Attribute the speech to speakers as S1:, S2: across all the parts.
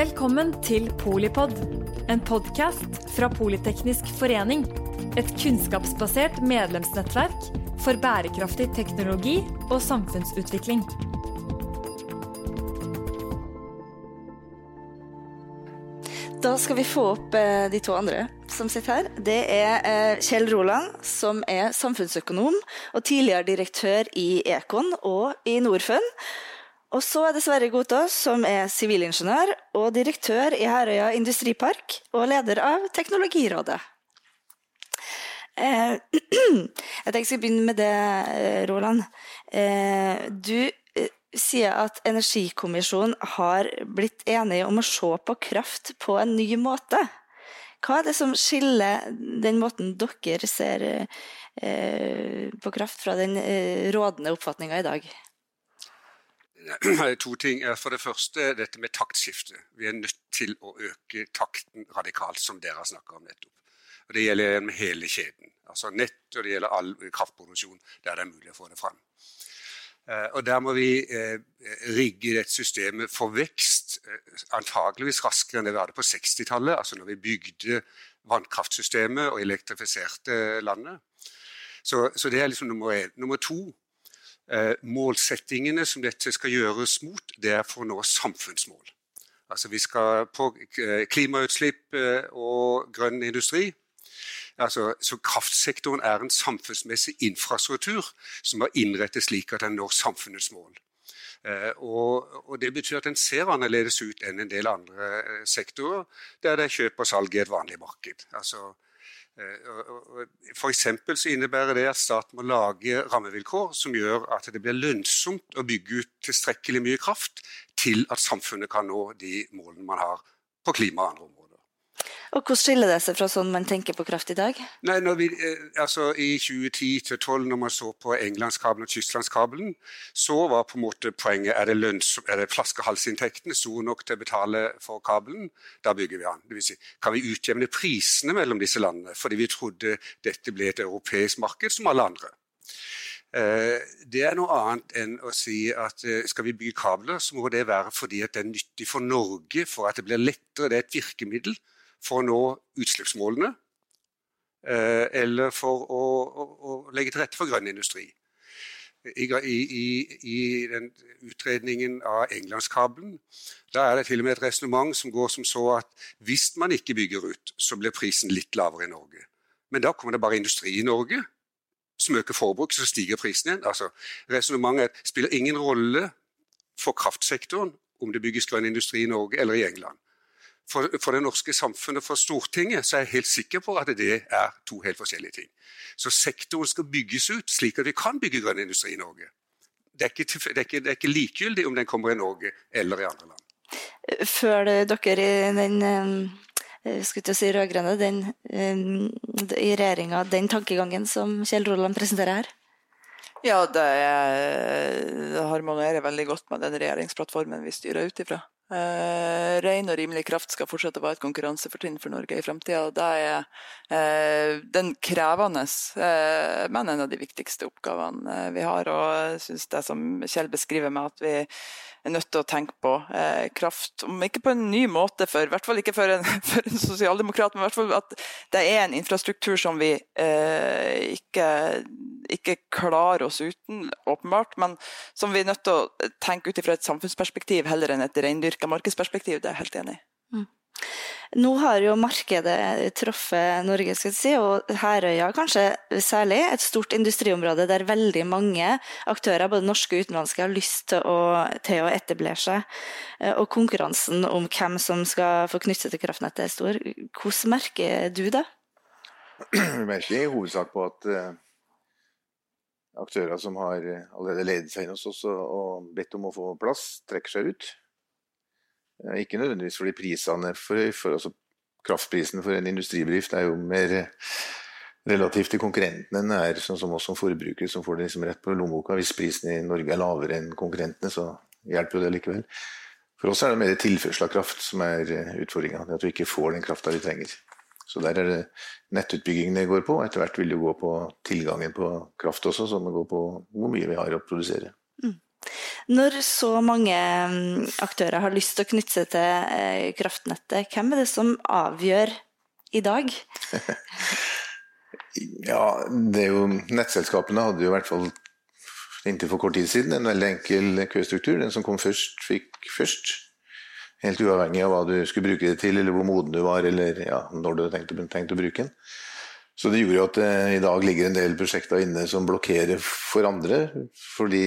S1: Velkommen til Polipod, en podkast fra Politeknisk forening. Et kunnskapsbasert medlemsnettverk for bærekraftig teknologi og samfunnsutvikling.
S2: Da skal vi få opp eh, de to andre som sitter her. Det er eh, Kjell Roland, som er samfunnsøkonom og tidligere direktør i Ekon og i Norfund. Og så er det Sverre Gotaas, som er sivilingeniør og direktør i Herøya industripark og leder av Teknologirådet. Eh, jeg tenkte jeg skulle begynne med det, eh, Roland. Eh, du sier at Energikommisjonen har blitt enige om å se på kraft på en ny måte. Hva er det som skiller den måten dere ser på kraft, fra den rådende oppfatninga i dag?
S3: To ting. For det første dette med taktskifte. Vi er nødt til å øke takten radikalt, som dere har snakka om nettopp. Og Det gjelder gjennom hele kjeden. Altså nett, og det gjelder all kraftproduksjon der det er mulig å få det fram. Eh, og Der må vi eh, rigge dette systemet for vekst, eh, antageligvis raskere enn det vi hadde på 60-tallet, altså når vi bygde vannkraftsystemet og elektrifiserte landet. Så, så det er liksom nummer én. Nummer to Eh, målsettingene som dette skal gjøres mot, det er for å nå samfunnsmål. Altså Vi skal på eh, klimautslipp eh, og grønn industri. Altså, så Kraftsektoren er en samfunnsmessig infrastruktur som er innrettet slik at den når samfunnets mål. Og, og, Det betyr at den ser annerledes ut enn en del andre sektorer, der det er kjøp og salg i et vanlig marked. Altså, Eh, F.eks. så innebærer det at staten må lage rammevilkår som gjør at det blir lønnsomt å bygge ut tilstrekkelig mye kraft til at samfunnet kan nå de målene man har på klima og andre områder.
S2: Og Hvordan skiller det seg fra sånn man tenker på kraft i dag?
S3: Nei, vi, eh, altså I 2010-2012, når man så på Englandskabelen og Tysklandskabelen, så var på en måte poenget er det, lønns, er det flaskehalsinntektene store nok til å betale for kabelen. Da bygger vi den. Det vil si, kan vi utjevne prisene mellom disse landene? Fordi vi trodde dette ble et europeisk marked som alle andre. Eh, det er noe annet enn å si at eh, skal vi bygge kabler, så må det være fordi det er nyttig for Norge, for at det blir lettere. Det er et virkemiddel for å nå utslippsmålene, eh, eller for å, å, å, legge til rette for grønn industri. I, i, i den utredningen av Englandskabelen da er det til og med et resonnement som går som så at hvis man ikke bygger ut, så blir prisen litt lavere i Norge. Men da kommer det bare industri i Norge som øker forbruk, så stiger prisen igjen. Altså, Resonnementet spiller ingen rolle for kraftsektoren om det bygges grønn industri i Norge eller i England for, for, det norske samfunnet, for Stortinget, så er jeg helt sikker på at det er to helt forskjellige ting. Så sektoren skal bygges ut slik at vi kan bygge grønn industri i Norge. Det er, ikke, det, er ikke, det er ikke, likegyldig om den kommer i Norge eller i andre land.
S2: Før dere i den eh, skulle si rød-grønne, eh, i regjeringa, den tankegangen som Kjell Roland presenterer her?
S4: Ja, det, harmonerer veldig godt med den regjeringsplattformen vi styrer ut ifra. Eh, ren og rimelig kraft skal fortsette å være et konkurransefortrinn for Norge i framtida. Det er eh, den krevende, eh, men en av de viktigste oppgavene vi har. Og jeg syns det som Kjell beskriver med at vi er nødt til å tenke på eh, kraft, om ikke på en ny måte, for, i hvert fall ikke for en, for en sosialdemokrat, men i hvert fall at det er en infrastruktur som vi eh, ikke, ikke, klarer oss uten, åpenbart, men som vi er nødt til å tenke ut fra et samfunnsperspektiv heller enn et reindyrka markedsperspektiv. Det er jeg helt enig i. Mm.
S2: Nå har jo markedet truffet Norge, skal jeg si, og Herøya kanskje særlig. Et stort industriområde der veldig mange aktører, både norske og utenlandske, har lyst til å, til å etablere seg. Eh, og konkurransen om hvem som skal få knytte til kraftnettet er stor. Hvordan merker du det?
S5: Vi merker i hovedsak på at uh, aktører som har allerede ledet seg inn hos oss og bedt om å få plass, trekker seg ut. Ikke nødvendigvis fordi prisene for, for altså Kraftprisen for en industribedrift er jo mer relativt til konkurrentene enn det er sånn som oss som forbrukere, som får det liksom rett på lommeboka. Hvis prisen i Norge er lavere enn konkurrentene, så hjelper jo det likevel. For oss er det mer tilførsel av kraft som er eh, utfordringa. At vi ikke får den krafta vi trenger. Så der er det nettutbyggingen det går på. Etter hvert vil det gå på tilgangen på kraft også, som går på hvor mye vi har å produsere.
S2: Når så mange mm, aktører har lyst til å knytte seg til eh, kraftnettet, hvem er det som avgjør i dag?
S5: ja, det er jo Nettselskapene hadde jo i hvert fall inntil for kort tid siden en veldig enkel køstruktur. Den som kom først, fikk først. Helt uavhengig av hva du skulle bruke det til, eller hvor moden du var, eller ja, når du hadde tenkt, tenkt å bruke den. Så det gjorde jo at det eh, i dag ligger en del prosjekter inne som blokkerer for andre, fordi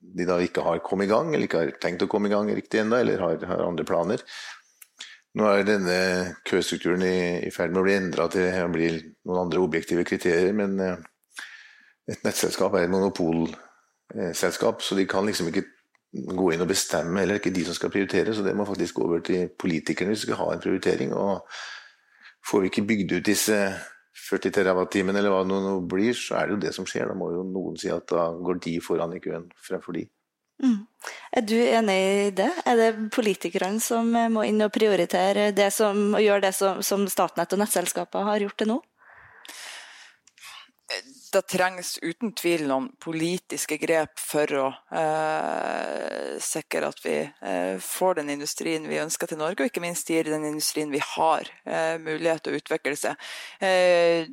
S5: de da ikke har kommet i gang, eller ikke har tenkt å komme i gang riktig ennå, eller har, har, andre planer. Nå er denne køstrukturen i, i ferd med å bli endra til å bli noen andre objektive kriterier, men eh, et nettselskap er et monopolselskap, så de kan liksom ikke gå inn og bestemme, eller ikke de som skal prioritere, så det må faktisk gå over til politikerne hvis vi skal ha en prioritering. og Får vi ikke bygd ut disse 40 TWh eller hva det nå blir, så er det jo det som skjer. Da må jo noen si at da går de foran i køen fremfor de.
S2: Mm. Er du enig i det? Er det politikerne som må inn og prioritere det som, og gjøre det som, som Statnett og nettselskaper har gjort til nå?
S4: Det trengs uten tvil noen politiske grep for å eh, sikre at vi eh, får den industrien vi ønsker til Norge, og ikke minst gir den industrien vi har, eh, mulighet til å utvikle seg. Eh,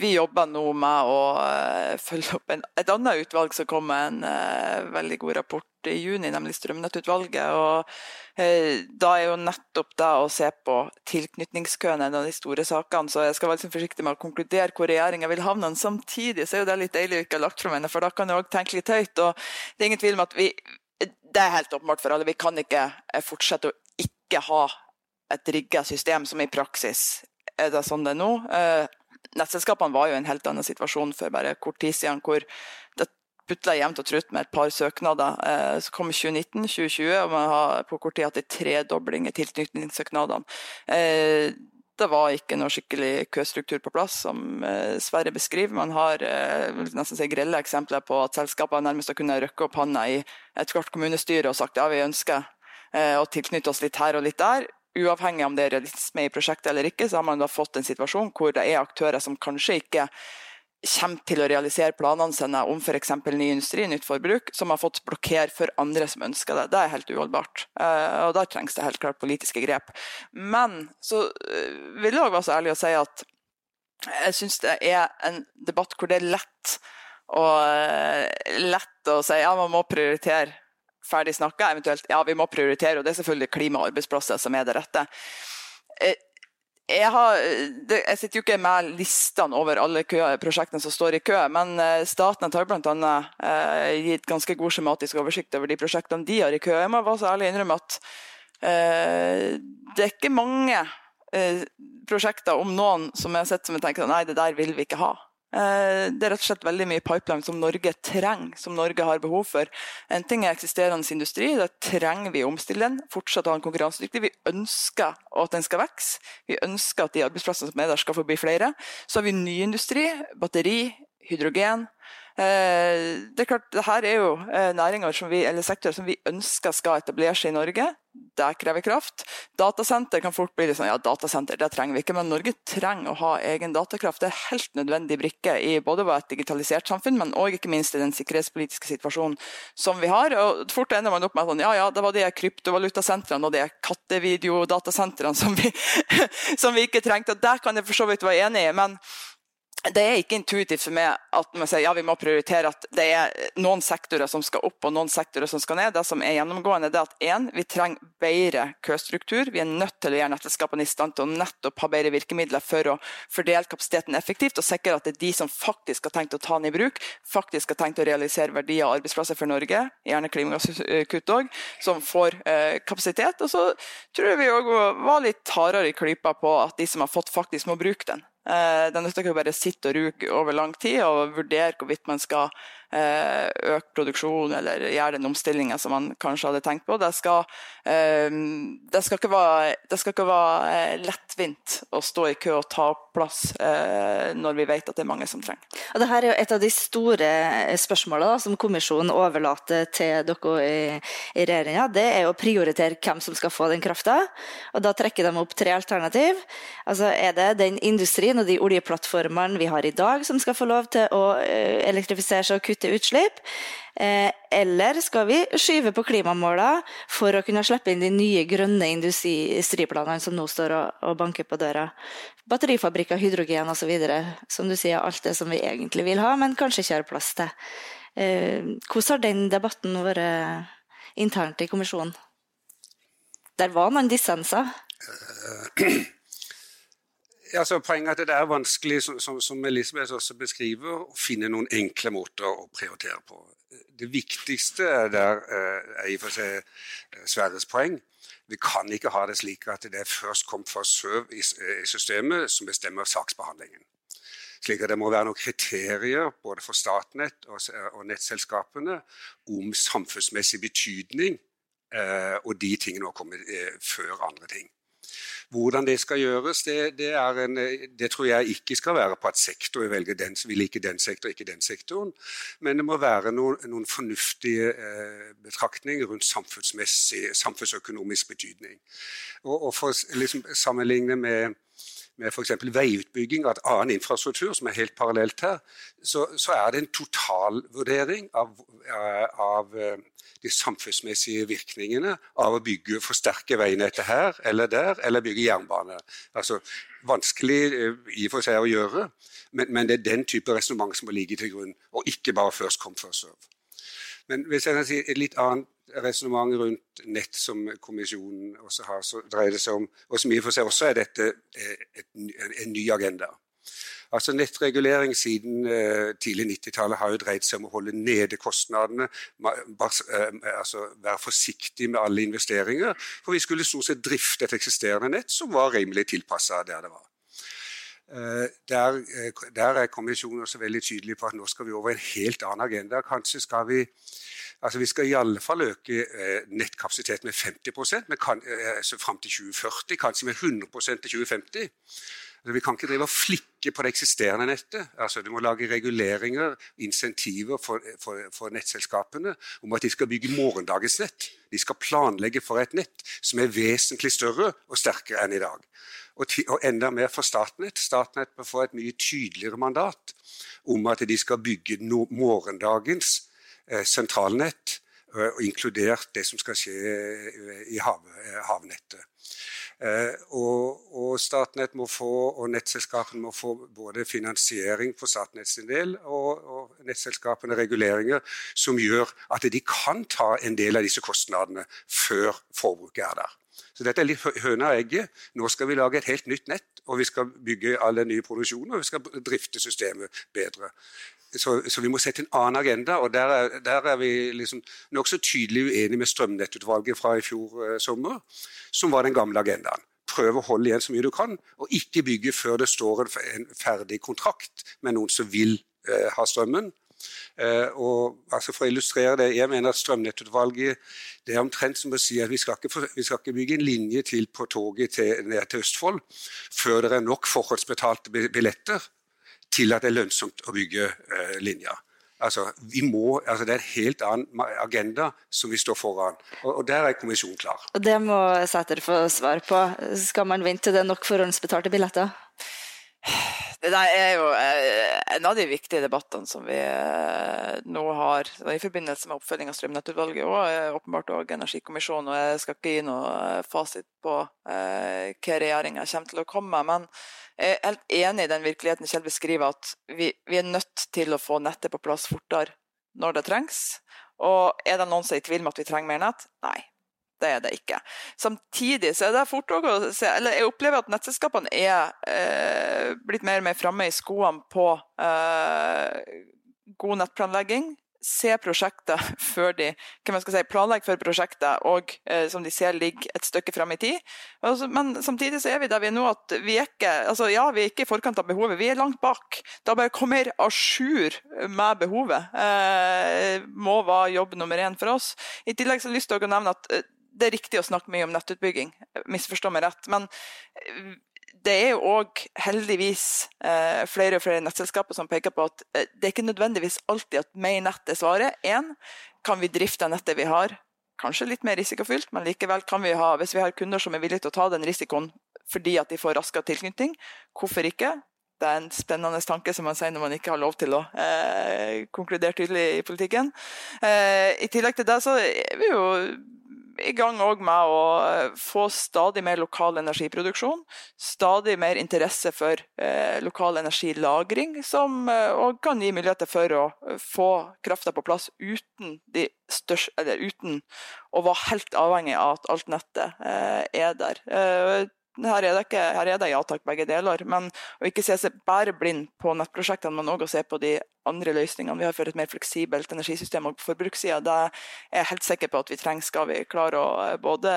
S4: vi jobber nå med å eh, følge opp en, et annet utvalg som kom med en eh, veldig god rapport i juni, nemlig Strømnettutvalget. og eh, Da er jo nettopp det å se på tilknytningskøen en av de store sakene. Så jeg skal være liksom forsiktig med å konkludere hvor regjeringa vil havne. Men samtidig så er jo det litt deilig å ikke ha lagt fram henne, for da kan jeg òg tenke litt høyt. og Det er ingen tvil om at vi Det er helt åpenbart for alle. Vi kan ikke fortsette å ikke ha et rigga system som i praksis er det sånn det er nå. Eh, nettselskapene var jo i en helt annen situasjon for bare kort tid siden, hvor putla jevnt og trutt med et par søknader. Eh, så kom 2019, 2020, og man har på kort tid hatt en tredobling i tilknytningssøknadene. Eh, det var ikke noe skikkelig køstruktur på plass, som eh, Sverre beskriver. Man har nesten si grelle eksempler på at selskapene nærmest har kunnet røkke opp hånda i et kvart kommunestyre og sagt ja, vi ønsker å tilknytte oss litt her og litt der. Uavhengig om det er realisme i prosjektet eller ikke, så har man da fått en situasjon hvor det er aktører som kanskje ikke kommer til å realisere planene sine om f.eks. ny industri, nytt forbruk, som har fått blokkere for andre som ønsker det. Det er helt uholdbart. Uh, og Der trengs det helt klart politiske grep. Men så uh, vil jeg òg være så ærlig å si at jeg syns det er en debatt hvor det er lett, og, uh, lett å si ja, man må prioritere ferdig snakka, eventuelt ja, vi må prioritere, og det er selvfølgelig klima og arbeidsplasser som er det rette jeg, har, jeg, sitter jo ikke med listene over alle kø, prosjektene som står i kø, men uh, Statnett har bl.a. Uh, gitt ganske god skjematisk oversikt over de prosjektene de har i kø. Jeg må være så ærlig innrømme at uh, det er ikke mange uh, prosjekter, om noen, som jeg har sett som jeg tenker nei, det der vil vi ikke ha. Eh, det er rett og slett veldig mye pipeline som Norge trenger, som Norge har behov for. En ting er eksisterende industri, da trenger vi å omstille den, fortsatt ha den konkurransedyktig. Vi ønsker at den skal vokse, vi ønsker at de arbeidsplassene som er der skal få bli flere. Så har vi ny industri, batteri, hydrogen. Eh, det er klart, det her er jo eh, næringer vi, eller sektorer som vi ønsker skal etablere seg i Norge. Det krever kraft. Datasenter kan fort bli litt sånn, ja, datasenter det trenger vi ikke, men Norge trenger å ha egen datakraft. Det er helt nødvendig brikke i både et digitalisert samfunn, men òg ikke minst i den sikkerhetspolitiske situasjonen som vi har. Og Fort ender man opp med sånn, ja ja, det var de kryptovalutasentrene og de kattevideodatasentrene som, vi, som vi ikke trengte. og Der kan jeg for så vidt være enig i. men det er ikke intuitivt for meg at man sier ja, vi må prioritere at det er noen sektorer som skal opp og noen sektorer som skal ned. Det som er gjennomgående, er at en, vi trenger bedre køstruktur. Vi er nødt til å gjøre nettselskapene i stand til å nettopp ha bedre virkemidler for å fordele kapasiteten effektivt og sikre at det er de som faktisk har tenkt å ta den i bruk, faktisk har tenkt å realisere verdier og arbeidsplasser for Norge, gjerne klimagasskutt òg, som får eh, kapasitet. Og så tror jeg vi òg var litt hardere i klypa på at de som har fått, faktisk må bruke den. Det er nødt til å bare sitte og ruge over lang tid og vurdere hvorvidt man skal Eh, øke produksjon eller gjøre den omstillinga som man kanskje hadde tenkt på. Det skal, eh, det skal, ikke, være, det være eh, lettvint å stå i kø og ta plass når vi vet at det er mange som trenger.
S2: Og Dette er jo et av de store spørsmålene som kommisjonen overlater til dere i, i regjeringa. Det er å prioritere hvem som skal få den krafta. Da trekker de opp tre alternativ. Altså Er det den industrien og de oljeplattformene vi har i dag som skal få lov til å elektrifisere seg og kutte kutte utslipp? Eh, eller skal vi skyve på klimamåla for å kunne slippe inn de nye grønne industriplanene som nå står og, banker på døra? Batterifabrikker, hydrogen osv. Som du sier, alt det som vi egentlig vil ha, men kanskje ikke har plass til. Eh, hvordan har den debatten vært internt i kommisjonen? Der var noen dissenser?
S3: Altså, poenget er at det er vanskelig, som, som Elisabeth også beskriver, å finne noen enkle måter å prioritere på. Det viktigste der eh, er i og for seg eh, Sverres poeng. Vi kan ikke ha det slik at det er først kom, først serve i systemet som bestemmer saksbehandlingen. Slik at det må være noen kriterier både for Statnett og, nettselskapene om samfunnsmessig betydning, eh, og de tingene må komme eh, før andre ting. Hvordan det skal gjøres, det, det, en, det, tror jeg ikke skal være på at sektor velger den, vil ikke den sektoren, ikke den sektoren. Men det må være noen, noen fornuftige eh, betraktninger rundt samfunnsøkonomisk betydning. Og, og for å liksom, sammenligne med med f.eks. veiutbygging av annen infrastruktur, som er helt parallelt her, så, så er det en totalvurdering av, av eh, de samfunnsmessige virkningene av å bygge, forsterke veinettet her eller der, eller bygge jernbane. Altså, Vanskelig eh, i og for seg å gjøre, men, men det er den type resonnement som må ligge til grunn, og ikke bare først kom, først serve. Men hvis jeg kan si et litt annet resonnement rundt nett som kommisjonen også har, så dreier det seg om, og som i og for seg også er dette eh, en ny agenda. Altså Nettregulering siden uh, tidlig 90-tallet har jo dreid seg om å holde nede kostnadene. Uh, altså Være forsiktig med alle investeringer. For vi skulle stort sett drifte et eksisterende nett som var rimelig tilpassa der det var. Der, der, er kommisjonen også veldig tydelig på at nå skal vi over en helt annen agenda. Kanskje skal vi Altså Vi skal i alle fall øke eh, nettkapasiteten med 50% men kan, eh, altså fram til 2040, kanskje med 100% til 2050. Altså, vi kan ikke drive og flikke på det eksisterende nettet. Altså, du må lage reguleringer, insentiver for, for, for, nettselskapene om at de skal bygge morgendagens nett. De skal planlegge for et nett som er vesentlig større og sterkere enn i dag. Og, og enda mer for Statnett. Statnett bør få et mye tydeligere mandat om at de skal bygge no morgendagens eh, sentralnett, og inkludert det som skal skje eh, i hav, eh, havnettet. Eh, og, og, Statnett må få, og nettselskapene må få både finansiering for Statnetts del og, og, nettselskapene reguleringer som gjør at de kan ta en del av disse kostnadene før forbruket er der. Så dette er litt høna og egget. Nå skal vi lage et helt nytt nett, og vi skal bygge all den nye produksjonen, og vi skal drifte systemet bedre. Så, så, vi må sette en annen agenda, og der er, der er vi liksom nokså tydelig uenige med Strømnettutvalget fra i fjor eh, sommer, som var den gamle agendaen. Prøve å holde igjen så mye du kan, og ikke bygge før det står en, en ferdig kontrakt med noen som vil eh, ha strømmen. Eh, og altså For å illustrere det, jeg mener at Strømnettutvalget det er omtrent som å si at vi skal ikke, vi skal ikke bygge en linje til på toget til, ned til Østfold før det er nok forhåndsbetalte billetter til at det er lønnsomt å bygge eh, linja. Altså, må, altså, det er en helt annen agenda som vi står foran, og, og der er kommisjonen klar.
S2: Og Det må Sæter få svar på. Skal man vente til det er nok forhåndsbetalte billetter?
S4: Det der er jo eh, en av de viktige debattene som vi eh, nå har i forbindelse med oppfølging av Strømnettutvalget og åpenbart òg Energikommisjonen. og Jeg skal ikke gi noe fasit på hva regjeringa kommer til å komme med. men jeg er helt enig i den virkeligheten Kjell beskriver, at vi, vi, er nødt til å få nettet på plass fortere når det trengs. Og er det noen som er i tvil om at vi trenger mer nett? Nei, det er det ikke. Samtidig så er det fort å se eller Jeg opplever at nettselskapene er eh, blitt mer og mer framme i skoene på eh, god nettplanlegging se prosjektet før de hva man skal si, planlegger for prosjektet og eh, som de ser ligger et stykke frem i tid. Altså, men samtidig så er vi der vi er nå at vi er ikke altså ja, vi er ikke i forkant av behovet, vi er langt bak. Da bare kommer à jour med behovet. Eh, må være jobb nummer én for oss. I tillegg så har jeg lyst til å nevne at eh, det er riktig å snakke mye om nettutbygging, misforstå meg rett. men eh, det er jo òg heldigvis eh, flere og flere nettselskaper som peker på at eh, det er ikke nødvendigvis alltid at mer nett er svaret. Én, kan vi drifte nettet vi har? Kanskje litt mer risikofylt, men likevel kan vi ha, hvis vi har kunder som er villige til å ta den risikoen fordi at de får raskere tilknytning, hvorfor ikke? det er en spennende tanke, som man sier når man ikke har lov til å eh, konkludere tydelig i politikken. Eh, I tillegg til det så er vi jo i gang med å eh, få stadig mer lokal energiproduksjon. Stadig mer interesse for eh, lokal energilagring, som eh, kan gi muligheter for å få krafta på plass uten, største, uten, å være helt avhengig av at alt nettet er der. Her er det, ikke, her er det ja takk, begge deler. Men å ikke se seg bare blind på nettprosjektene, men òg se på de andre løsningene vi har for et mer fleksibelt energisystem og på forbrukssida, det er jeg helt sikker på at vi trenger skal vi klare å eh, både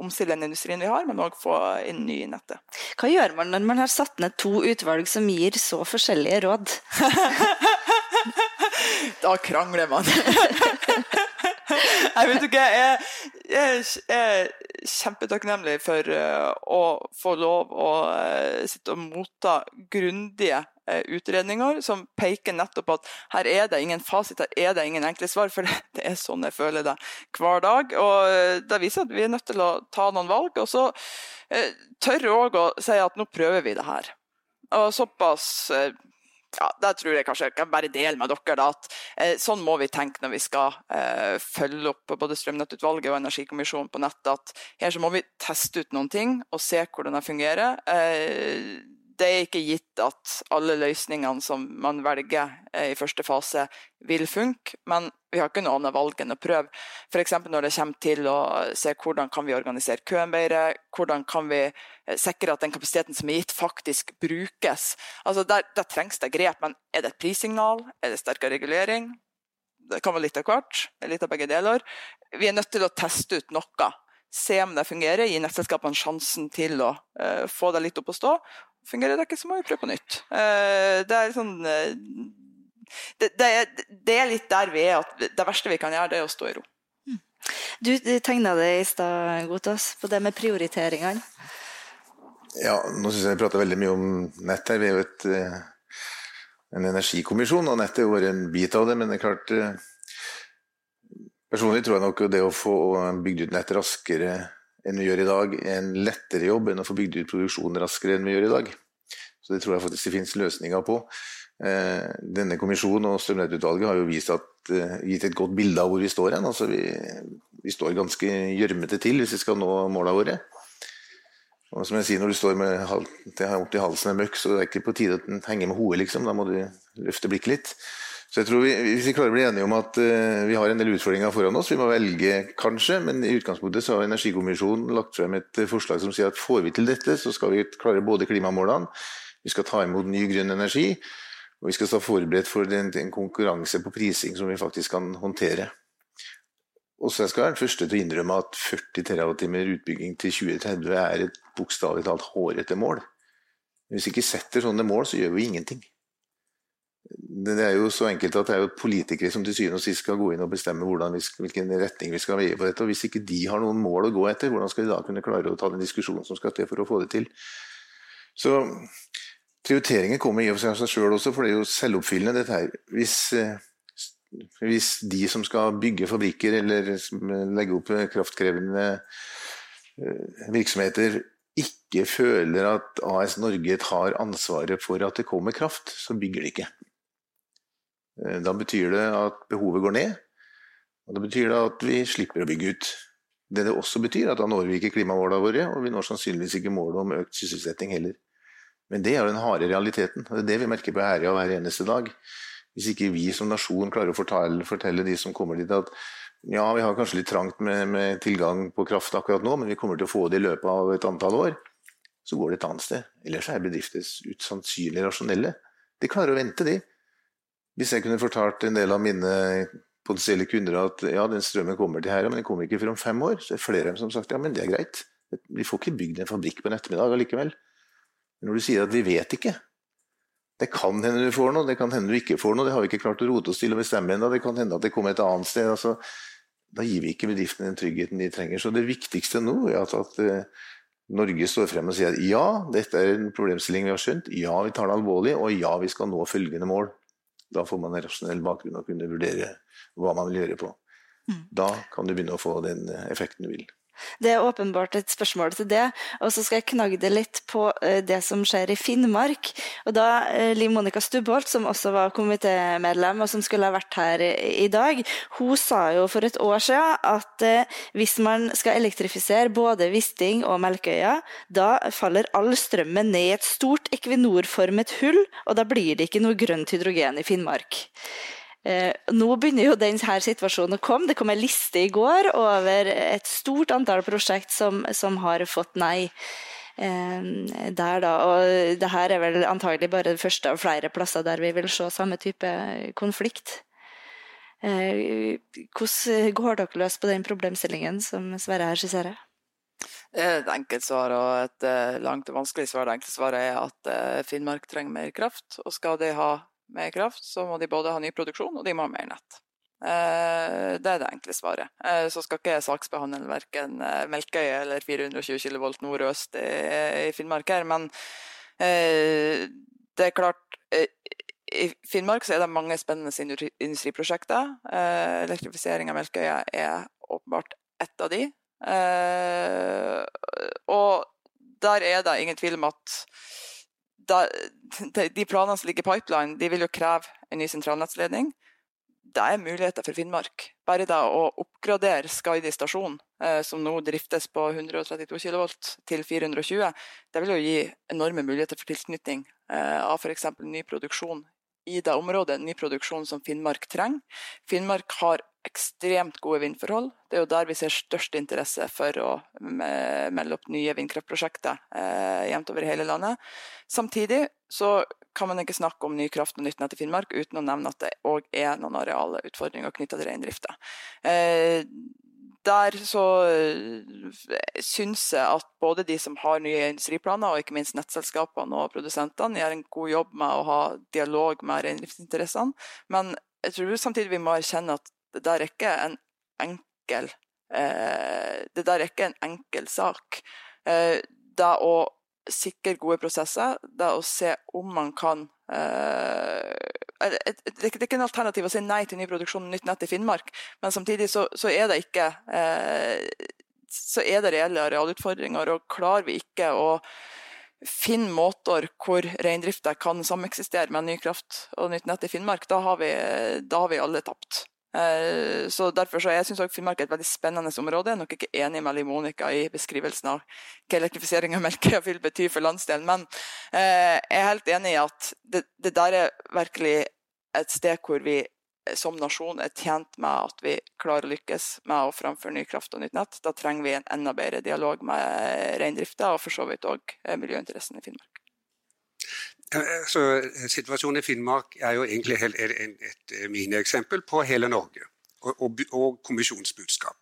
S4: omstille den industrien vi har, men òg få inn ny i nettet.
S2: Hva gjør man når man har satt ned to utvalg som gir så forskjellige råd?
S4: da krangler man. Jeg vet ikke, jeg, jeg, er kjempetakknemlig for uh, å få lov å uh, sitte og motta grundige uh, utredninger som peker nettopp på at her er det ingen fasit, her er det ingen enkle svar. For det, er sånn jeg føler det hver dag. Og det viser at vi er nødt til å ta noen valg. Og så tørre òg å si at nå prøver vi det her. Og såpass ja, det tror jeg kanskje jeg kan bare dele med dere. Da, at eh, Sånn må vi tenke når vi skal eh, følge opp både Strømnettutvalget og Energikommisjonen på nettet. at Her så må vi teste ut noen ting og se hvordan det fungerer. Eh, det er ikke gitt at alle løsningene som man velger eh, i første fase, vil funke, men vi har ikke noe annet valg enn å prøve. F.eks. når det kommer til å se hvordan kan vi organisere køen bedre, hvordan kan vi eh, sikre at den kapasiteten som er gitt, faktisk brukes. Altså der, der trengs det grep, men er det et prissignal? Er det sterkere regulering? Det kan være litt av hvert, litt av begge deler. Vi er nødt til å teste ut noe se om det fungerer, gi nettselskapene sjansen til å uh, få det litt opp å stå, Fungerer det ikke, så må vi prøve på nytt. Eh, det er sånn eh, det, det, er, det, er, litt der vi er, at det verste vi kan gjøre, det er å stå i ro. Mm.
S2: Du, tegna det i stad, Gotas, på det med prioriteringene.
S5: Ja, nå syns jeg vi prater veldig mye om nett her. Vi er jo et, eh, en energikommisjon, og nettet har bare en bit av det. Men det er klart Personlig tror jeg nok det å få bygd ut nett raskere enn vi gjør i dag, en lettere jobb enn å få bygd ut produksjonen raskere enn vi gjør i dag. Så det tror jeg faktisk det finnes løsninger på. Eh, denne kommisjonen og Strømnettutvalget har jo vist at, eh, gitt et godt bilde av hvor vi står hen. Altså vi, vi, står ganske gjørmete til hvis vi skal nå målene våre. Og som jeg sier, Når du står med opp til halsen er møkk, så det er ikke på tide å henge med hodet. Liksom. Da må du løfte blikket litt. Så jeg tror vi, Hvis vi klarer å bli enige om at uh, vi har en del utfordringer foran oss, vi må velge kanskje, men i utgangspunktet så har Energikommisjonen lagt frem et uh, forslag som sier at får vi til dette, så skal vi klare både klimamålene, vi skal ta imot ny grønn energi, og vi skal stå forberedt for en, en konkurranse på prising som vi faktisk kan håndtere. Og så skal jeg være den første til å innrømme at 40 TWh utbygging til 2030 er et bokstavelig talt hårete mål. Hvis vi ikke setter sånne mål, så gjør vi ingenting det er jo så enkelt at det er jo politikere som til syvende og sist skal gå inn og bestemme vi, hvilken retning vi skal veie på dette. og Hvis ikke de har noen mål å gå etter, hvordan skal de da kunne klare å ta den diskusjonen som skal til for å få det til? Så Prioriteringer kommer i og for seg sjøl også, for det er jo selvoppfyllende dette her. Hvis, eh, hvis de som skal bygge fabrikker eller legge opp kraftkrevende eh, virksomheter, ikke føler at AS Norge tar ansvaret for at det kommer kraft, så bygger de ikke. Eh, da betyr det at behovet går ned, og da betyr det at vi slipper å bygge ut. Det det også betyr, at da når vi ikke klimamålene våre, og vi når sannsynligvis ikke målet om økt sysselsetting heller. Men det er den harde realiteten, og det er det vi merker på Herøya hver eneste dag. Hvis ikke vi som nasjon klarer å fortelle, fortelle de som kommer dit at ja, vi har kanskje litt trangt med, med, tilgang på kraft akkurat nå, men vi kommer til å få det i løpet av et antall år, så går det et annet sted. Ellers er bedrifter usannsynlig rasjonelle. De klarer å vente, de. Hvis jeg kunne fortalt en del av mine potensielle kunder at ja, den strømmen kommer til her, men den kommer ikke før om fem år, så er flere av dem som sagt ja, men det er greit. Vi får ikke bygd en fabrikk på en ettermiddag allikevel. Men når du sier at vi vet ikke Det kan hende du får noe, det kan hende du ikke får noe. Det har vi ikke klart å rote oss til å bestemme ennå. Det kan hende at det kommer et annet sted. Altså, da gir vi ikke bedriftene den tryggheten de trenger. Så det viktigste nå er at, at uh, Norge står frem og sier at ja, dette er en problemstilling vi har skjønt, ja, vi tar det alvorlig, og ja, vi skal nå følgende mål. Da får man en rasjonell bakgrunn og kunne vurdere hva man vil gjøre på. Mm. Da kan du begynne å få den effekten du vil.
S2: Det er åpenbart et spørsmål til det. Og så skal jeg knagge det litt på eh, det som skjer i Finnmark. Og da eh, Liv Monica Stubholt, som også var komitémedlem, og som skulle ha vært her i dag, hun sa jo for et år siden at eh, hvis man skal elektrifisere både Wisting og Melkøya, da faller all strømmen ned i et stort Equinor-formet hull, og da blir det ikke noe grønt hydrogen i Finnmark. Eh, nå begynner jo denne situasjonen å komme. Det kom en liste i går over et stort antall prosjekt som, som har fått nei. Eh, der da, og det her er vel antagelig bare det første av flere plasser der vi vil se samme type konflikt. Eh, hvordan går dere løs på den problemstillingen som Sverre her skisserer?
S4: Et enkelt svar og et langt og vanskelig svar. Det enkle svaret er at Finnmark trenger mer kraft. Og skal de ha mer kraft, så må de både ha ny produksjon og de må ha mer nett. Eh, det er det enkle svaret. Eh, så skal ikke jeg saksbehandle verken Melkøya eller 420 kV nord-øst i Finnmark her, men det er klart I Finnmark så er det mange spennende industriprosjekter. Elektrifisering av Melkøya er åpenbart ett av de. Og der er det ingen tvil om at da, de planene som ligger i pipeline, de vil jo kreve en ny sentralnettsledning. Det er muligheter for Finnmark. Bare da å oppgradere Skaidi stasjon, eh, som nå driftes på 132 kV, til 420, det vil jo gi enorme muligheter for tilknytning eh, av f.eks. ny produksjon i det området, ny produksjon som Finnmark trenger. Finnmark har ekstremt gode vindforhold. Det er jo der vi ser størst interesse for å melde opp nye vindkraftprosjekter eh, jevnt over hele landet. Samtidig så kan man ikke snakke om ny kraft og nytt nett i Finnmark uten å nevne at det òg er noen areale utfordringer knytta til reindrifta. Eh, der så eh, syns jeg at både de som har nye industriplaner, og ikke minst nettselskapene og produsentene, gjør en god jobb med å ha dialog med reindriftsinteressene. Men jeg tror samtidig vi må erkjenne at det der er ikke en enkel eh, Det der er ikke en enkel sak. Eh, det å sikre gode prosesser, det å se om man kan eh, det er ikke en alternativ å si nei til ny produksjon nytt nett i Finnmark, men samtidig så, så er det ikke eh, så er det reelle arealutfordringer. og Klarer vi ikke å finne måter hvor reindrifta kan sameksistere med ny kraft og nytt nett i Finnmark, da har vi, da har vi alle tapt. Eh, så derfor så jeg syns Finnmark er et veldig spennende område. Jeg er nok ikke enig med Monica i beskrivelsen av hva elektrifisering av Melkøya vil bety for landsdelen, men eh, jeg er helt enig i at det, det der er virkelig et sted hvor vi som nasjon er tjent med at vi klarer å lykkes med å framføre ny kraft og nytt nett. Da trenger vi en enda bedre dialog med reindrifta og for så vidt òg miljøinteressen i Finnmark.
S3: Så Situasjonen i Finnmark er jo egentlig et, eh, minieksempel på hele Norge og, og kommisjonsbudskap.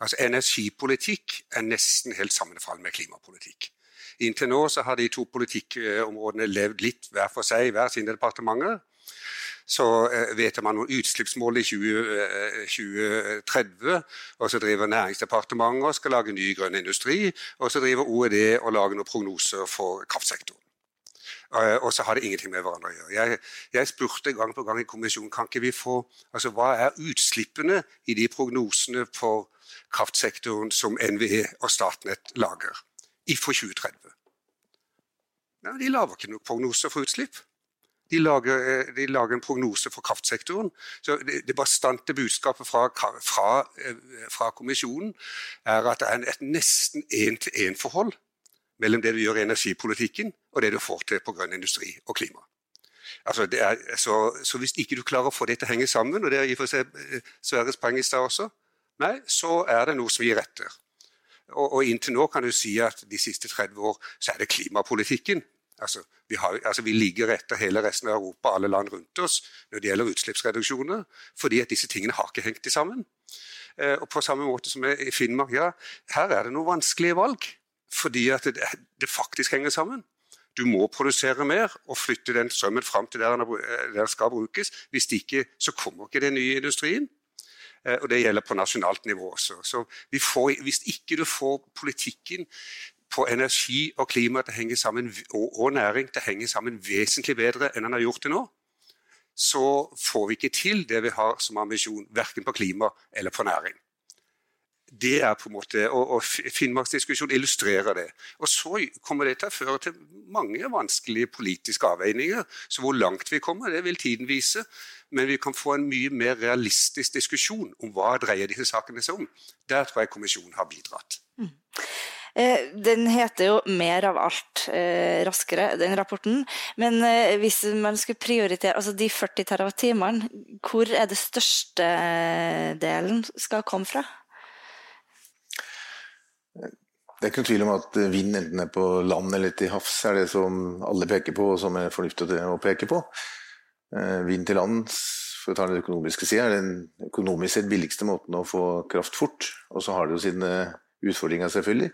S3: Altså Energipolitikk er nesten helt sammenfallende med klimapolitikk. Inntil nå så har de to politikkområdene levd litt hver for seg i hver sine departementer. Så eh, vedtar man noen utslippsmål i 20, 2030, eh, og så driver Næringsdepartementet og skal lage ny grønn industri, og så driver OED og lager noen prognoser for kraftsektoren. Eh, og så har det ingenting med hverandre å gjøre. Jeg, jeg, spurte gang på gang i kommisjonen kan ikke vi få, altså hva er utslippene i de prognosene for kraftsektoren som NVE og Statnett lager for 2030. Ja, de lager ikke noen prognoser for utslipp. De lager, eh, de lager, en prognose for kraftsektoren. Så Det, det bastante budskapet fra, fra, eh, fra, kommisjonen er at det er et nesten én-til-én-forhold mellom det du gjør i energipolitikken og det du får til på grønn industri og klima. Altså er, så, så, hvis ikke du klarer å få det til å henge sammen, og det er i og for seg eh, Sverres poeng i stad også, nei, så er det noe som gir etter. Og, og, inntil nå kan du si at de siste 30 år så er det klimapolitikken. Altså vi, har, altså vi, ligger etter hele resten av Europa, alle land rundt oss, når det gjelder utslippsreduksjoner, fordi at disse tingene har ikke hengt sammen. Eh, og på samme måte som i Finnmark, ja, her er det noen vanskelige valg fordi at det, det, faktisk henger sammen. Du må produsere mer og flytte den strømmen fram til der den skal brukes. Hvis ikke, så kommer ikke den nye industrien. Eh, og det gjelder på nasjonalt nivå også. Så får, hvis ikke du får politikken på energi og klima til å henge sammen, og, og næring til å henge sammen vesentlig bedre enn den har gjort det nå, så får vi ikke til det vi har som ambisjon, verken på klima eller på næring. Det er på en måte, og, og Finnmarksdiskusjonen illustrerer det. Og Så kommer det til å føre til mange vanskelige politiske avveininger. Så hvor langt vi kommer, det vil tiden vise. Men vi kan få en mye mer realistisk diskusjon om hva dreier disse sakene seg om. Der tror jeg kommisjonen har bidratt. Mm.
S2: Eh, den heter jo 'Mer av alt eh, raskere', den rapporten. Men eh, hvis man skulle prioritere altså de 40 TWh, hvor er det største delen skal komme fra?
S5: Det er ikke noen tvil om at vind, enten er på land eller til havs, er det som alle peker på, og som er fornuftig å peke på. Vind til lands, for å ta den økonomiske sida, er den økonomisk sett billigste måten å få kraft fort. Og så har det jo sine utfordringer, selvfølgelig.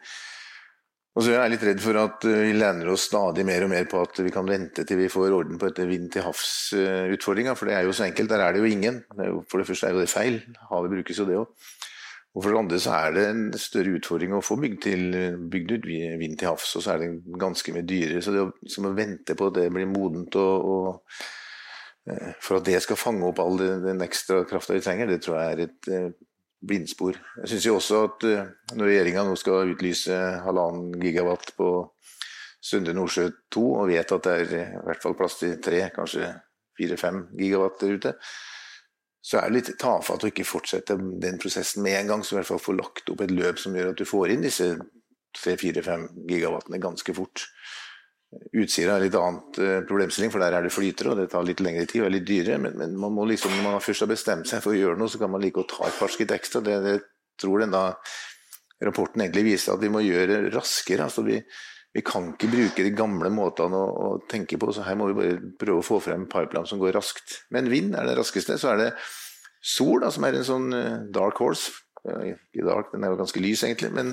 S5: Og så er jeg litt redd for at eh, vi lener oss stadig mer og mer på at vi kan vente til vi får orden på dette vind til havs-utfordringa, for det er jo så enkelt. Der er det jo ingen. For det første er jo det feil. Havet brukes jo det òg. Og for det andre så er det en større utfordring å få bygd, til, bygd ut vind til havs, og så er det ganske mye dyrere. Så det å, å vente på at det blir modent og, og eh, for at det skal fange opp all den ekstra krafta vi trenger, det tror jeg er et eh, blindspor. Jeg syns også at eh, når regjeringa nå skal utlyse halvannen gigawatt på Sunde Nordsjø 2, og vet at det er i hvert fall plass til tre, kanskje fire-fem gigawatt der ute, så er det litt tafatt å ikke fortsette den prosessen med en gang. Så i hvert fall få lagt opp et løp som gjør at du får inn disse tre-fire-fem gigawattene ganske fort. Utsira er litt annet uh, problemstilling, for der er det flytere, og det tar litt lengre tid og er litt dyrere. Men, men, man må liksom, når man først har bestemt seg for å gjøre noe, så kan man like å ta et par skritt ekstra. Det, det tror da rapporten egentlig viser at vi må gjøre raskere. altså vi, vi kan ikke bruke de gamle måtene å, å, tenke på, så her må vi bare prøve å få frem pipeline som går raskt. Men vind er det raskeste. Så er det sol, da, som er en sånn uh, dark horse. Ikke dark, den er jo ganske lys, egentlig. men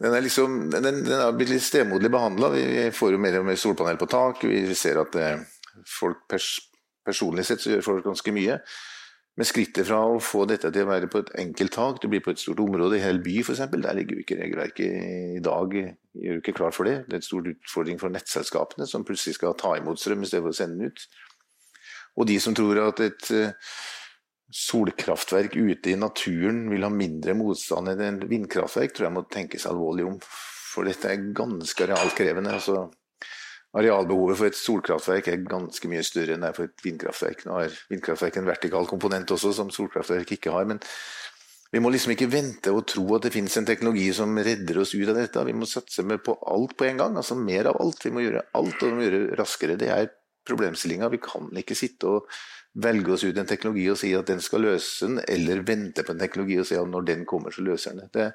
S5: den er, liksom, den, den er blitt litt stemoderlig behandla. Vi får jo mer og mer solpanel på tak. Vi ser at eh, folk pers personlig sett så gjør folk ganske mye. Men skrittet fra å få dette til å være på et enkelt tak, det blir på et stort område i hele by f.eks., der ligger jo ikke regelverket i dag gjør jo ikke klar for det. Det er en stor utfordring for nettselskapene, som plutselig skal ta imot strøm i stedet for å sende den ut. Og de som tror at et eh, solkraftverk ute i naturen vil ha mindre motstand enn et vindkraftverk, tror jeg må tenke seg alvorlig om. For dette er ganske realkrevende. altså Arealbehovet for et solkraftverk er ganske mye større enn det er for et vindkraftverk. Nå har vindkraftverk en vertikal komponent også, som solkraftverk ikke har. men vi må liksom ikke vente og tro at det finnes en teknologi som redder oss ut av dette. Vi må satse på alt på en gang. altså Mer av alt. Vi må gjøre alt og vi må gjøre raskere. Det er problemstillinga. Vi kan ikke sitte og velge oss ut en teknologi og si at den skal løse den, eller vente på en teknologi og si at når den kommer, så løser den det.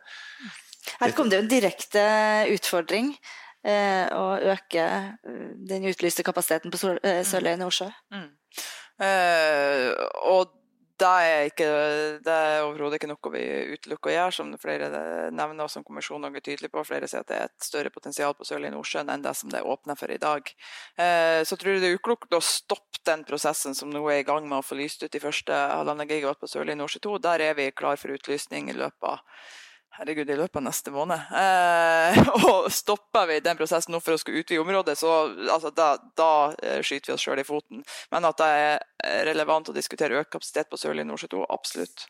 S2: Her kom det jo en direkte utfordring eh, å øke eh, den utlyste kapasiteten på eh, Sørlige Nordsjø. Mm.
S4: Eh, og det er, ikke, det er overhodet ikke noe vi utelukker å gjøre, som flere nevner, som kommisjonen er tydelig på. Flere sier at det er et større potensial på Sørlige Nordsjø enn det som det er åpna for i dag. Eh, så tror jeg det er uklokt å stoppe den prosessen som nå er i gang med å få lyst ut de første halvannen gigawatt på Sørlige Nordsjø 2. Der er vi klar for utlysning i løpet av herregud, i løpet av neste måned. Eh, og stopper vi den prosessen nå for å skulle utvide området, så altså, da, da, eh, skyter vi oss sjøl i foten. Men at det er relevant å diskutere økt kapasitet på Sørlige Nordsjø 2, absolutt.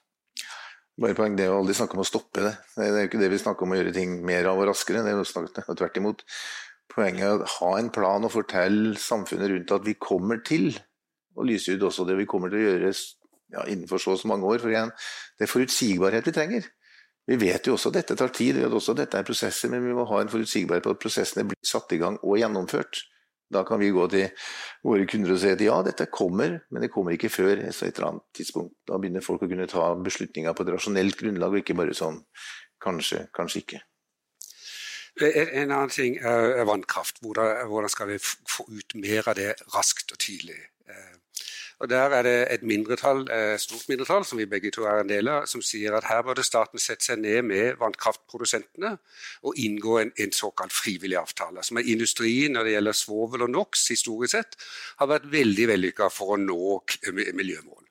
S5: Bare poeng, Det er jo aldri snakk om å stoppe det. Det er jo ikke det vi snakker om å gjøre ting mer av og raskere. det er jo snakket, Tvert imot. Poenget er å ha en plan og fortelle samfunnet rundt at vi kommer til å lyse ut også det vi kommer til å gjøre ja, innenfor så og så mange år. For igjen, det er forutsigbarhet vi trenger. Vi vet jo også at dette tar tid, vi vet også at dette er prosesser, men vi må ha en forutsigbarhet på at prosessene blir satt i gang og gjennomført. Da kan vi gå til våre kunder og si at ja, dette kommer, men det kommer ikke før et eller annet tidspunkt. Da begynner folk å kunne ta beslutninger på et rasjonelt grunnlag, og ikke bare sånn kanskje, kanskje ikke.
S3: En annen ting er vannkraft. Hvordan skal vi få ut mer av det raskt og tidlig? Eh, og Der er det et mindretall, stort mindretall, som vi begge to er en del av, som sier at her burde staten sette seg ned med vannkraftprodusentene og inngå en, en såkalt frivillig avtale. Som er industrien når det gjelder svovel og NOx, historisk sett, har vært veldig vellykka for å nå miljømål.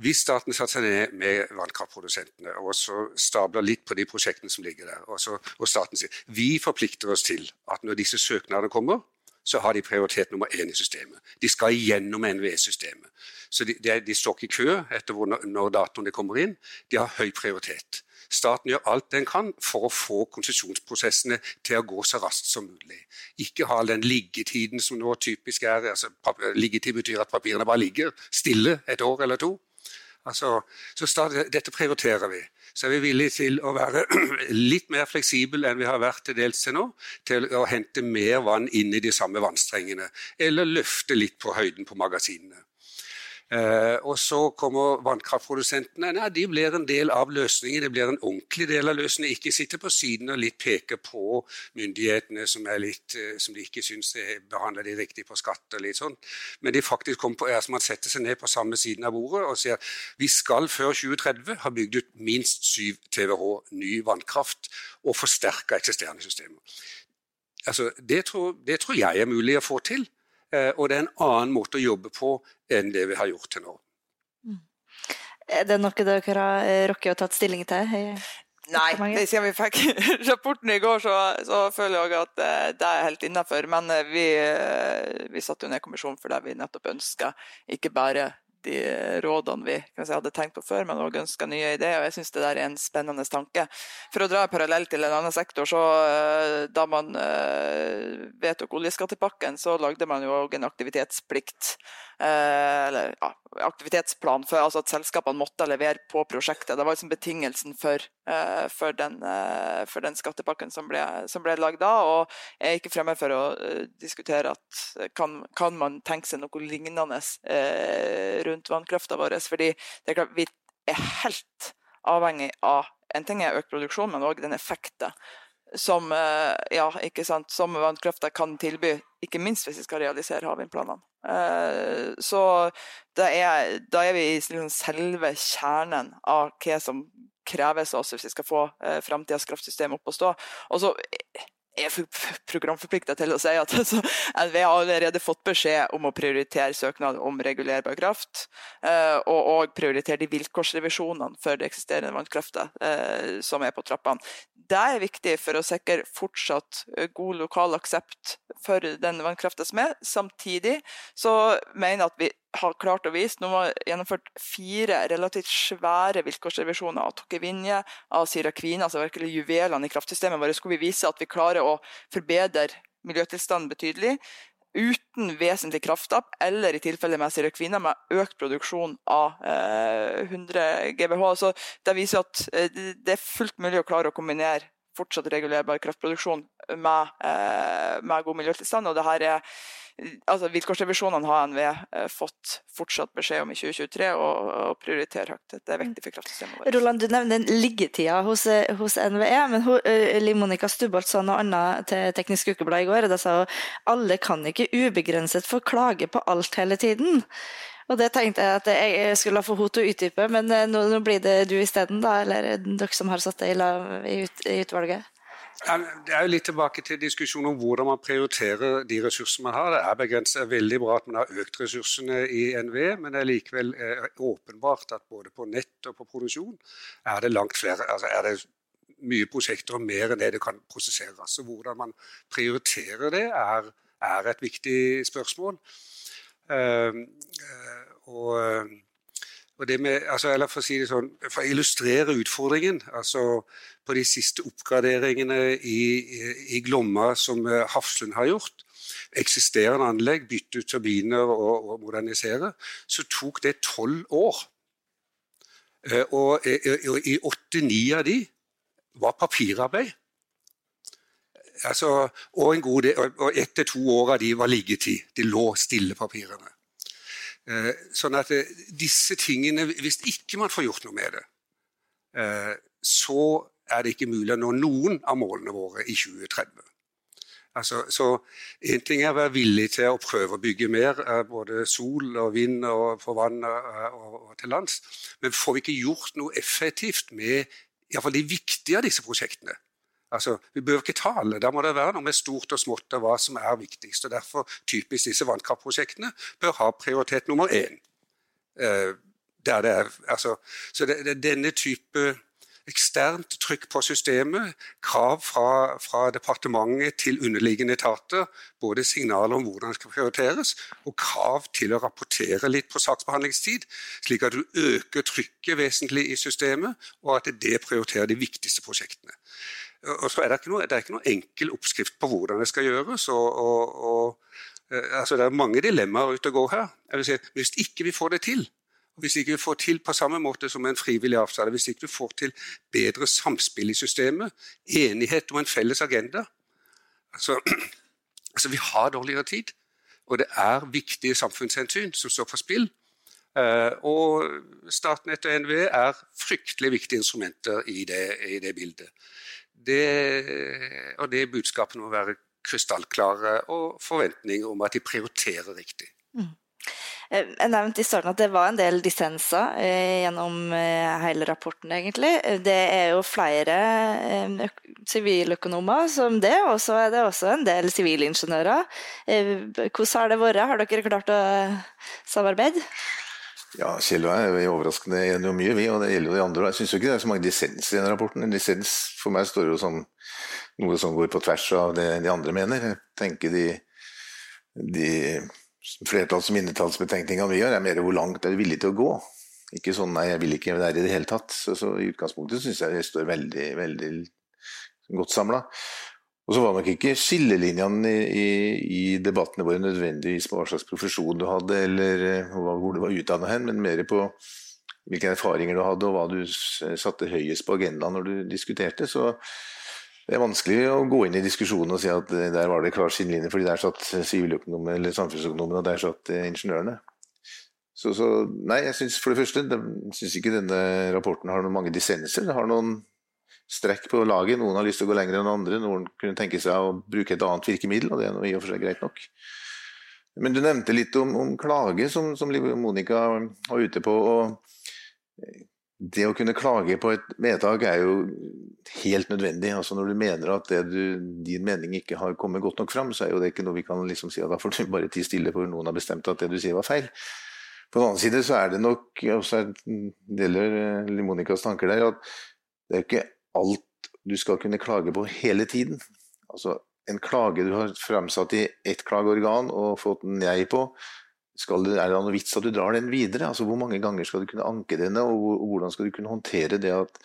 S3: Hvis staten satte seg ned med vannkraftprodusentene og så stabler litt på de prosjektene som ligger der, og, så, og staten sier vi forplikter oss til at når disse søknadene kommer, så har de prioritet nummer én i systemet. De skal igjennom NVE-systemet. Så de, de, de, står ikke i kø etter hvor, når datoene kommer inn. De har høy prioritet. staten gjør alt den kan for å få konsesjonsprosessene til å gå så raskt som mulig. Ikke ha den liggetiden som nå typisk er. Altså, liggetid betyr at papirene bare ligger stille et år eller to. Altså, så stadig, dette prioriterer vi. Så er vi villige til å være litt mer fleksible enn vi har vært til dels til nå, til å hente mer vann inn i de samme vannstrengene, eller løfte litt på høyden på magasinene. Eh, og så kommer vannkraftprodusentene. Nei, de blir en del av løsningen. Det blir en ordentlig del av løsningen. Ikke sitte på siden og litt peke på myndighetene som, litt, eh, som de ikke syns behandler de riktig på skatt og litt sånn. Men de faktisk kommer på, altså man setter seg ned på samme siden av bordet og sier vi skal før 2030 ha bygd ut minst 7 TWh ny vannkraft og forsterka eksisterende systemer. Altså, det, tror, det tror jeg er mulig å få til. Eh, og det er en annen måte å jobbe på enn det vi har gjort til nå. Mm.
S2: Er det noe dere har eh, rukket å tatt stilling til?
S4: Nei, det siden vi fikk rapporten i går, så, så føler jeg at eh, det er helt innafor. Men vi, vi satte jo ned kommisjonen fordi vi nettopp ønska ikke bare de rådene vi si, hadde tenkt på før, men òg ønska nye ideer. og Jeg syns det der er en spennende tanke. For å dra parallell til en annen sektor, så da man vedtok oljeskattepakken, så lagde man jo òg en aktivitetsplikt Eh, eller ja, aktivitetsplan for altså at selskapene måtte levere på prosjektet. Det var liksom betingelsen for, eh, for, den, eh, for den, skattepakken som ble, som ble lagd da. Og jeg er ikke fremmed for å diskutere at kan, kan man tenke seg noe lignende rundt vannkrafta vår. fordi det er klart, vi er helt avhengig av en ting er økt produksjon, men òg den effekten som, ja, som vannkrafta kan tilby, ikke minst hvis vi skal realisere havvindplanene. Eh, så da er, da er vi i liksom selve kjernen av hva som kreves av oss hvis vi skal få eh, framtidas kraftsystem opp å stå. Og så er programforplikta til å si at altså, NVE har allerede fått beskjed om å prioritere søknad om regulerbar kraft, eh, og, og prioritere de vilkårsrevisjonene for det eksisterende vannkrafta eh, som er på trappene. Det er viktig for å sikre fortsatt eh, god lokal aksept for den vannkrafta som er. Samtidig så mener jeg at vi har klart å vise. Nå har vi gjennomført fire relativt svære vilkårsrevisjoner av Tokkevinje, av Sirakvina, altså virkelig juvelene i kraftsystemet vårt. Skulle vi vise at vi klarer å forbedre miljøtilstanden betydelig uten vesentlig krafttap, eller i tilfelle med Sirakvina med økt produksjon av eh, 100 GBH. Så det viser at eh, det er fullt mulig å klare å kombinere fortsatt regulerbar kraftproduksjon med, eh, med god miljøtilstand. og det her er altså Vilkårsrevisjonene har NVE eh, fått fortsatt beskjed om i 2023 og, og prioritere høyt. Det er viktig for kraftsystemet vårt.
S2: Roland, du nevner liggetida hos, eh, hos NVE, men hun, eh, Liv Monica Stubholt sa noe annet til Teknisk Ukeblad i går. Da sa hun alle kan ikke ubegrenset få klage på alt hele tiden. Og det tenkte jeg at jeg skulle få henne til å utdype, men nå, nå blir det du isteden, da? Eller dere som har satt deg i, ut, i utvalget?
S3: Det er jo litt tilbake til diskusjonen om hvordan man prioriterer de ressursene man har. Det er begrenset. Veldig bra at man har økt ressursene i NVE, men det er likevel eh, åpenbart at både på nett og på produksjon er det langt flere. altså er det mye prosjekter og mer enn det det kan prosesseres. Så hvordan man prioriterer det, er, er et viktig spørsmål. Uh, uh, og med, altså, eller For å si det sånn, for å illustrere utfordringen altså På de siste oppgraderingene i, i, Glomma som eh, Hafslund har gjort, eksisterende anlegg, bytte ut turbiner og, og modernisere, så tok det tolv år. Eh, eh, og i åtte-ni av de var papirarbeid. Altså, og en god del, og ett til to år av de var liggetid. De lå stille, papirene. Eh, sånn at eh, disse tingene, Hvis ikke man får gjort noe med det, eh, så er det ikke mulig å nå noen av målene våre i 2030. Altså, så Én ting er å være villig til å prøve å bygge mer, både sol og vind og på vann og, til lands. Men får vi ikke gjort noe effektivt med iallfall de viktige av disse prosjektene, Altså, Vi bør ikke tale. Da må det være noe med stort og smått og hva som er viktigst. og Derfor typisk disse vannkraftprosjektene bør ha prioritet nummer én. Eh, der det er, altså, så det, det, denne type eksternt trykk på systemet, krav fra, fra, departementet til underliggende etater, både signaler om hvordan det skal prioriteres, og krav til å rapportere litt på saksbehandlingstid, slik at du øker trykket vesentlig i systemet, og at det prioriterer de viktigste prosjektene. Og så er det, ikke noe, det er ikke noe enkel oppskrift på hvordan det skal gjøres. og, og, og eh, altså Det er mange dilemmaer ute og går her. Jeg vil Si, hvis ikke vi får det til, hvis ikke vi får til på samme måte som en frivillig avtale, hvis ikke vi får til bedre samspill i systemet, enighet om en felles agenda altså, altså, vi har dårligere tid, og det er viktige samfunnshensyn som står for spill. Uh, og Statnett og NVE er fryktelig viktige instrumenter i det, i det bildet. Det, og det budskapet må være krystallklare og forventninger om at de prioriterer riktig. Mm.
S2: Eh, jeg nevnte i starten at det var en del dissenser eh, gjennom eh, hele rapporten, egentlig. Det er jo flere siviløkonomer som det, og så er det også en del sivilingeniører. Hvordan har det vært? Har dere klart å samarbeide?
S5: Ja, Kjell og jeg er overraskende enige om mye, vi, og det gjelder jo de andre. Jeg syns ikke det er så mange dissenser i den rapporten. En dissens for meg står jo som noe som går på tvers av det de andre mener. Jeg tenker de, de flertalls- og mindretallsbetenkninga vi gjør, er mer hvor langt er du villig til å gå. Ikke sånn 'nei, jeg vil ikke være der i det hele tatt'. Så, så i utgangspunktet syns jeg det står veldig, veldig godt samla. Og så var nok ikke skillelinjene i, i, i, debattene våre nødvendigvis på hva slags profesjon du hadde, eller eh, hvor du var utdanna hen, men mer på hvilke erfaringer du hadde, og hva du satte høyest på agendaen når du diskuterte. Så det er vanskelig å gå inn i diskusjonen og si at eh, der var det klar skillelinje, fordi der satt siviløkonomer eller samfunnsøkonomer, og der satt eh, ingeniørene. Så, så, nei, jeg synes for det første jeg synes ikke denne rapporten har noen mange dissenser. Det har noen strekk på laget. Noen har lyst til å gå lenger enn andre. Noen kunne tenke seg å bruke et annet virkemiddel, og det er i og for seg greit nok. Men du nevnte litt om, om klage, som, som Monica var ute på. og det å kunne klage på et vedtak er jo helt nødvendig. Altså Når du mener at du, din mening ikke har kommet godt nok fram, så er jo det ikke noe vi kan liksom si at da får du bare tie stille for noen har bestemt at det du sier var feil. På den annen side så er det nok, også deler eh, Monicas tanker der, at det er ikke alt du skal kunne klage på hele tiden. Altså En klage du har fremsatt i ett klageorgan og fått nei på, det, er det noe vits at du drar den videre? Altså, Hvor mange ganger skal du kunne anke denne, og hvordan skal du kunne håndtere det at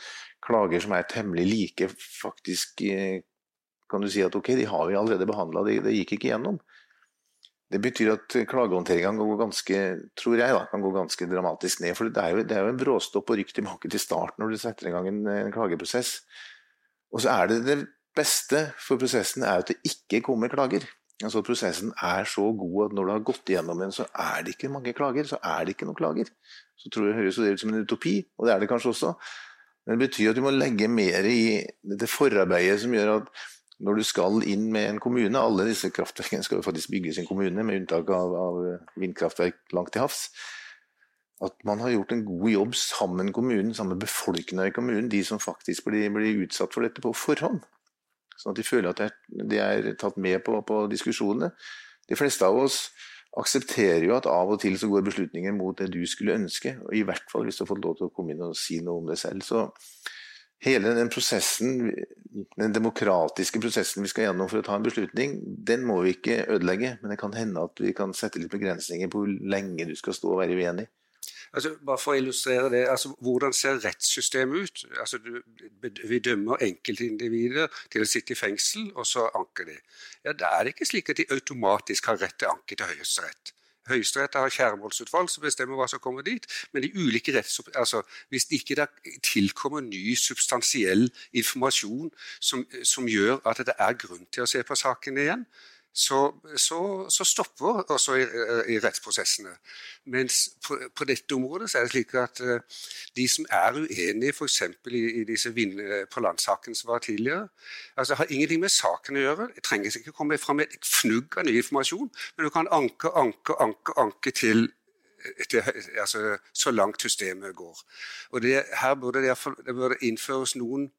S5: klager som er temmelig like, faktisk eh, kan du si at ok, de har vi allerede behandla, det, det, gikk ikke gjennom. Det betyr at klagehåndteringa kan gå ganske kan gå ganske dramatisk ned. for Det er jo, det er jo en bråstopp og rykk tilbake til start når du setter i gang en, en klageprosess. Og så er det det beste for prosessen er at det ikke kommer klager. Altså Prosessen er så god at når du har gått igjennom en, så er det ikke mange klager. Så er det ikke noen klager. Så tror jeg høres det ut som en utopi, og det er det kanskje også. Men det betyr at du må legge mer i dette forarbeidet som gjør at når du skal inn med en kommune Alle disse kraftverkene skal jo faktisk bygges i en kommune, med unntak av, av vindkraftverk langt til havs. At man har gjort en god jobb sammen kommunen, sammen med befolkninga i kommunen, de som faktisk blir, blir utsatt for dette på forhånd. Sånn at de føler at de er tatt med på, på diskusjonene. De fleste av oss aksepterer jo at av og til så går beslutninger mot det du skulle ønske. og I hvert fall hvis du har fått lov til å komme inn og si noe om det selv. Så hele den prosessen, den demokratiske prosessen vi skal gjennom for å ta en beslutning, den må vi ikke ødelegge. Men det kan hende at vi kan sette litt begrensninger på hvor lenge du skal stå og være uenig.
S3: Altså, bare for å illustrere det, altså, Hvordan ser rettssystemet ut? Altså, du, vi dømmer enkeltindivider til å sitte i fengsel, og så anker de. Ja, Da er ikke slik at de automatisk har rett til anke til Høyesterett. Høyesterett har kjæremålsutvalg som bestemmer hva som kommer dit. Men de ulike. Altså, hvis det ikke tilkommer ny substansiell informasjon som, som, gjør at det er grunn til å se på saken igjen, så, så, så stopper også i, i, rettsprosessene. Mens på, på, dette området så er det slik at uh, de som er uenige f.eks. I, i disse vind, på landsaken som var tidligere, altså har ingenting med saken å gjøre. Det trengs ikke komme fram med et fnugg av ny informasjon, men du kan anke, anke, anke, anke til til, altså, så langt systemet går. Og det, Her burde det, det burde innføres noen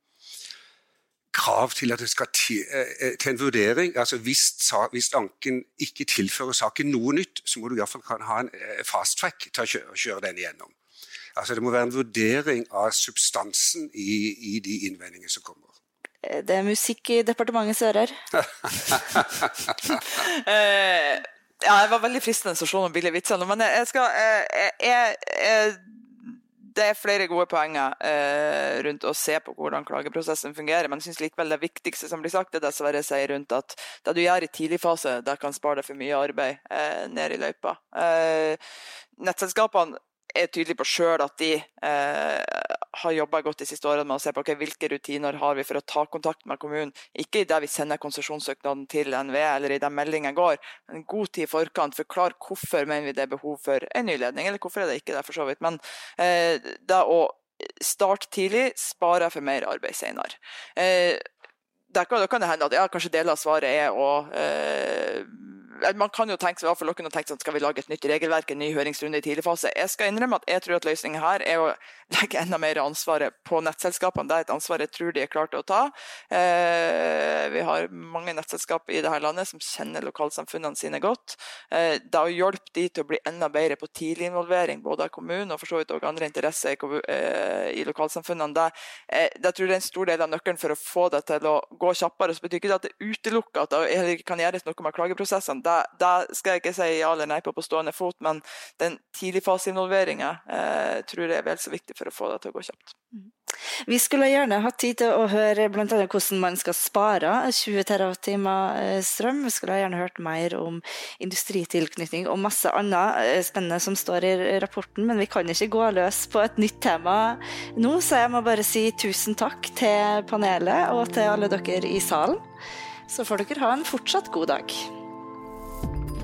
S3: krav til at det skal til, eh, eh, til en vurdering. altså hvis, hvis, anken ikke tilfører saken noe nytt, så må du iallfall ha en eh, fast track til å kjøre, kjøre den igjennom. Altså Det må være en vurdering av substansen i, i de innvendingene som kommer.
S2: Eh, det er musikk i departementets ører.
S4: eh, ja, jeg var veldig fristende å slå noen billige vitser men jeg skal jeg, jeg, jeg, Det er flere gode poenger eh, rundt å se på hvordan klageprosessen fungerer, men jeg syns likevel det viktigste som blir sagt, er det Sverre sier rundt at det du gjør i tidlig fase, det kan spare deg for mye arbeid eh, ned i løypa. Eh, nettselskapene er tydelige på sjøl at de eh, har jobba godt de siste årene med å se på okay, hvilke rutiner har vi for å ta kontakt med kommunen. Ikke i det vi sender konsesjonssøknaden til NVE eller i den meldingen går, men god tid i forkant. Forklar hvorfor mener vi det er behov for en ny ledning, eller hvorfor er det ikke det, for så vidt. Men eh, det å starte tidlig sparer for mer arbeid senere. Eh, da kan det hende at ja, kanskje deler av svaret er å eh, man kan jo tenke, for dere tenkt sånn, Skal vi lage et nytt regelverk, en ny høringsrunde i tidlig fase? Jeg skal innrømme at jeg tror at løsningen her er å legge enda mer ansvaret på nettselskapene. Det er et ansvar jeg tror de er klare til å ta. Eh, vi har mange nettselskap i dette landet som kjenner lokalsamfunnene sine godt. Eh, det å hjelpe de til å bli enda bedre på tidlig involvering, både av kommunen og for så vidt også andre interesser i, eh, i lokalsamfunnene, det, eh, det tror jeg er en stor del av nøkkelen for å få det til å gå kjappere. Så betyr ikke det at det utelukker at det kan gjøres noe med klageprosessene det, det, skal jeg ikke si ja eller nei på på stående fot, men den tidligfaseinvolveringa eh, tror jeg er vel så viktig for å få det til å gå kjapt. Mm.
S2: Vi skulle gjerne hatt tid til å høre bl.a. hvordan man skal spare 20 TWh eh, strøm. Vi skulle gjerne hørt mer om industritilknytning og masse annet eh, spennende som står i rapporten, men vi kan ikke gå løs på et nytt tema nå, så jeg må bare si tusen takk til panelet og til alle dere i salen. Så får dere ha en fortsatt god dag.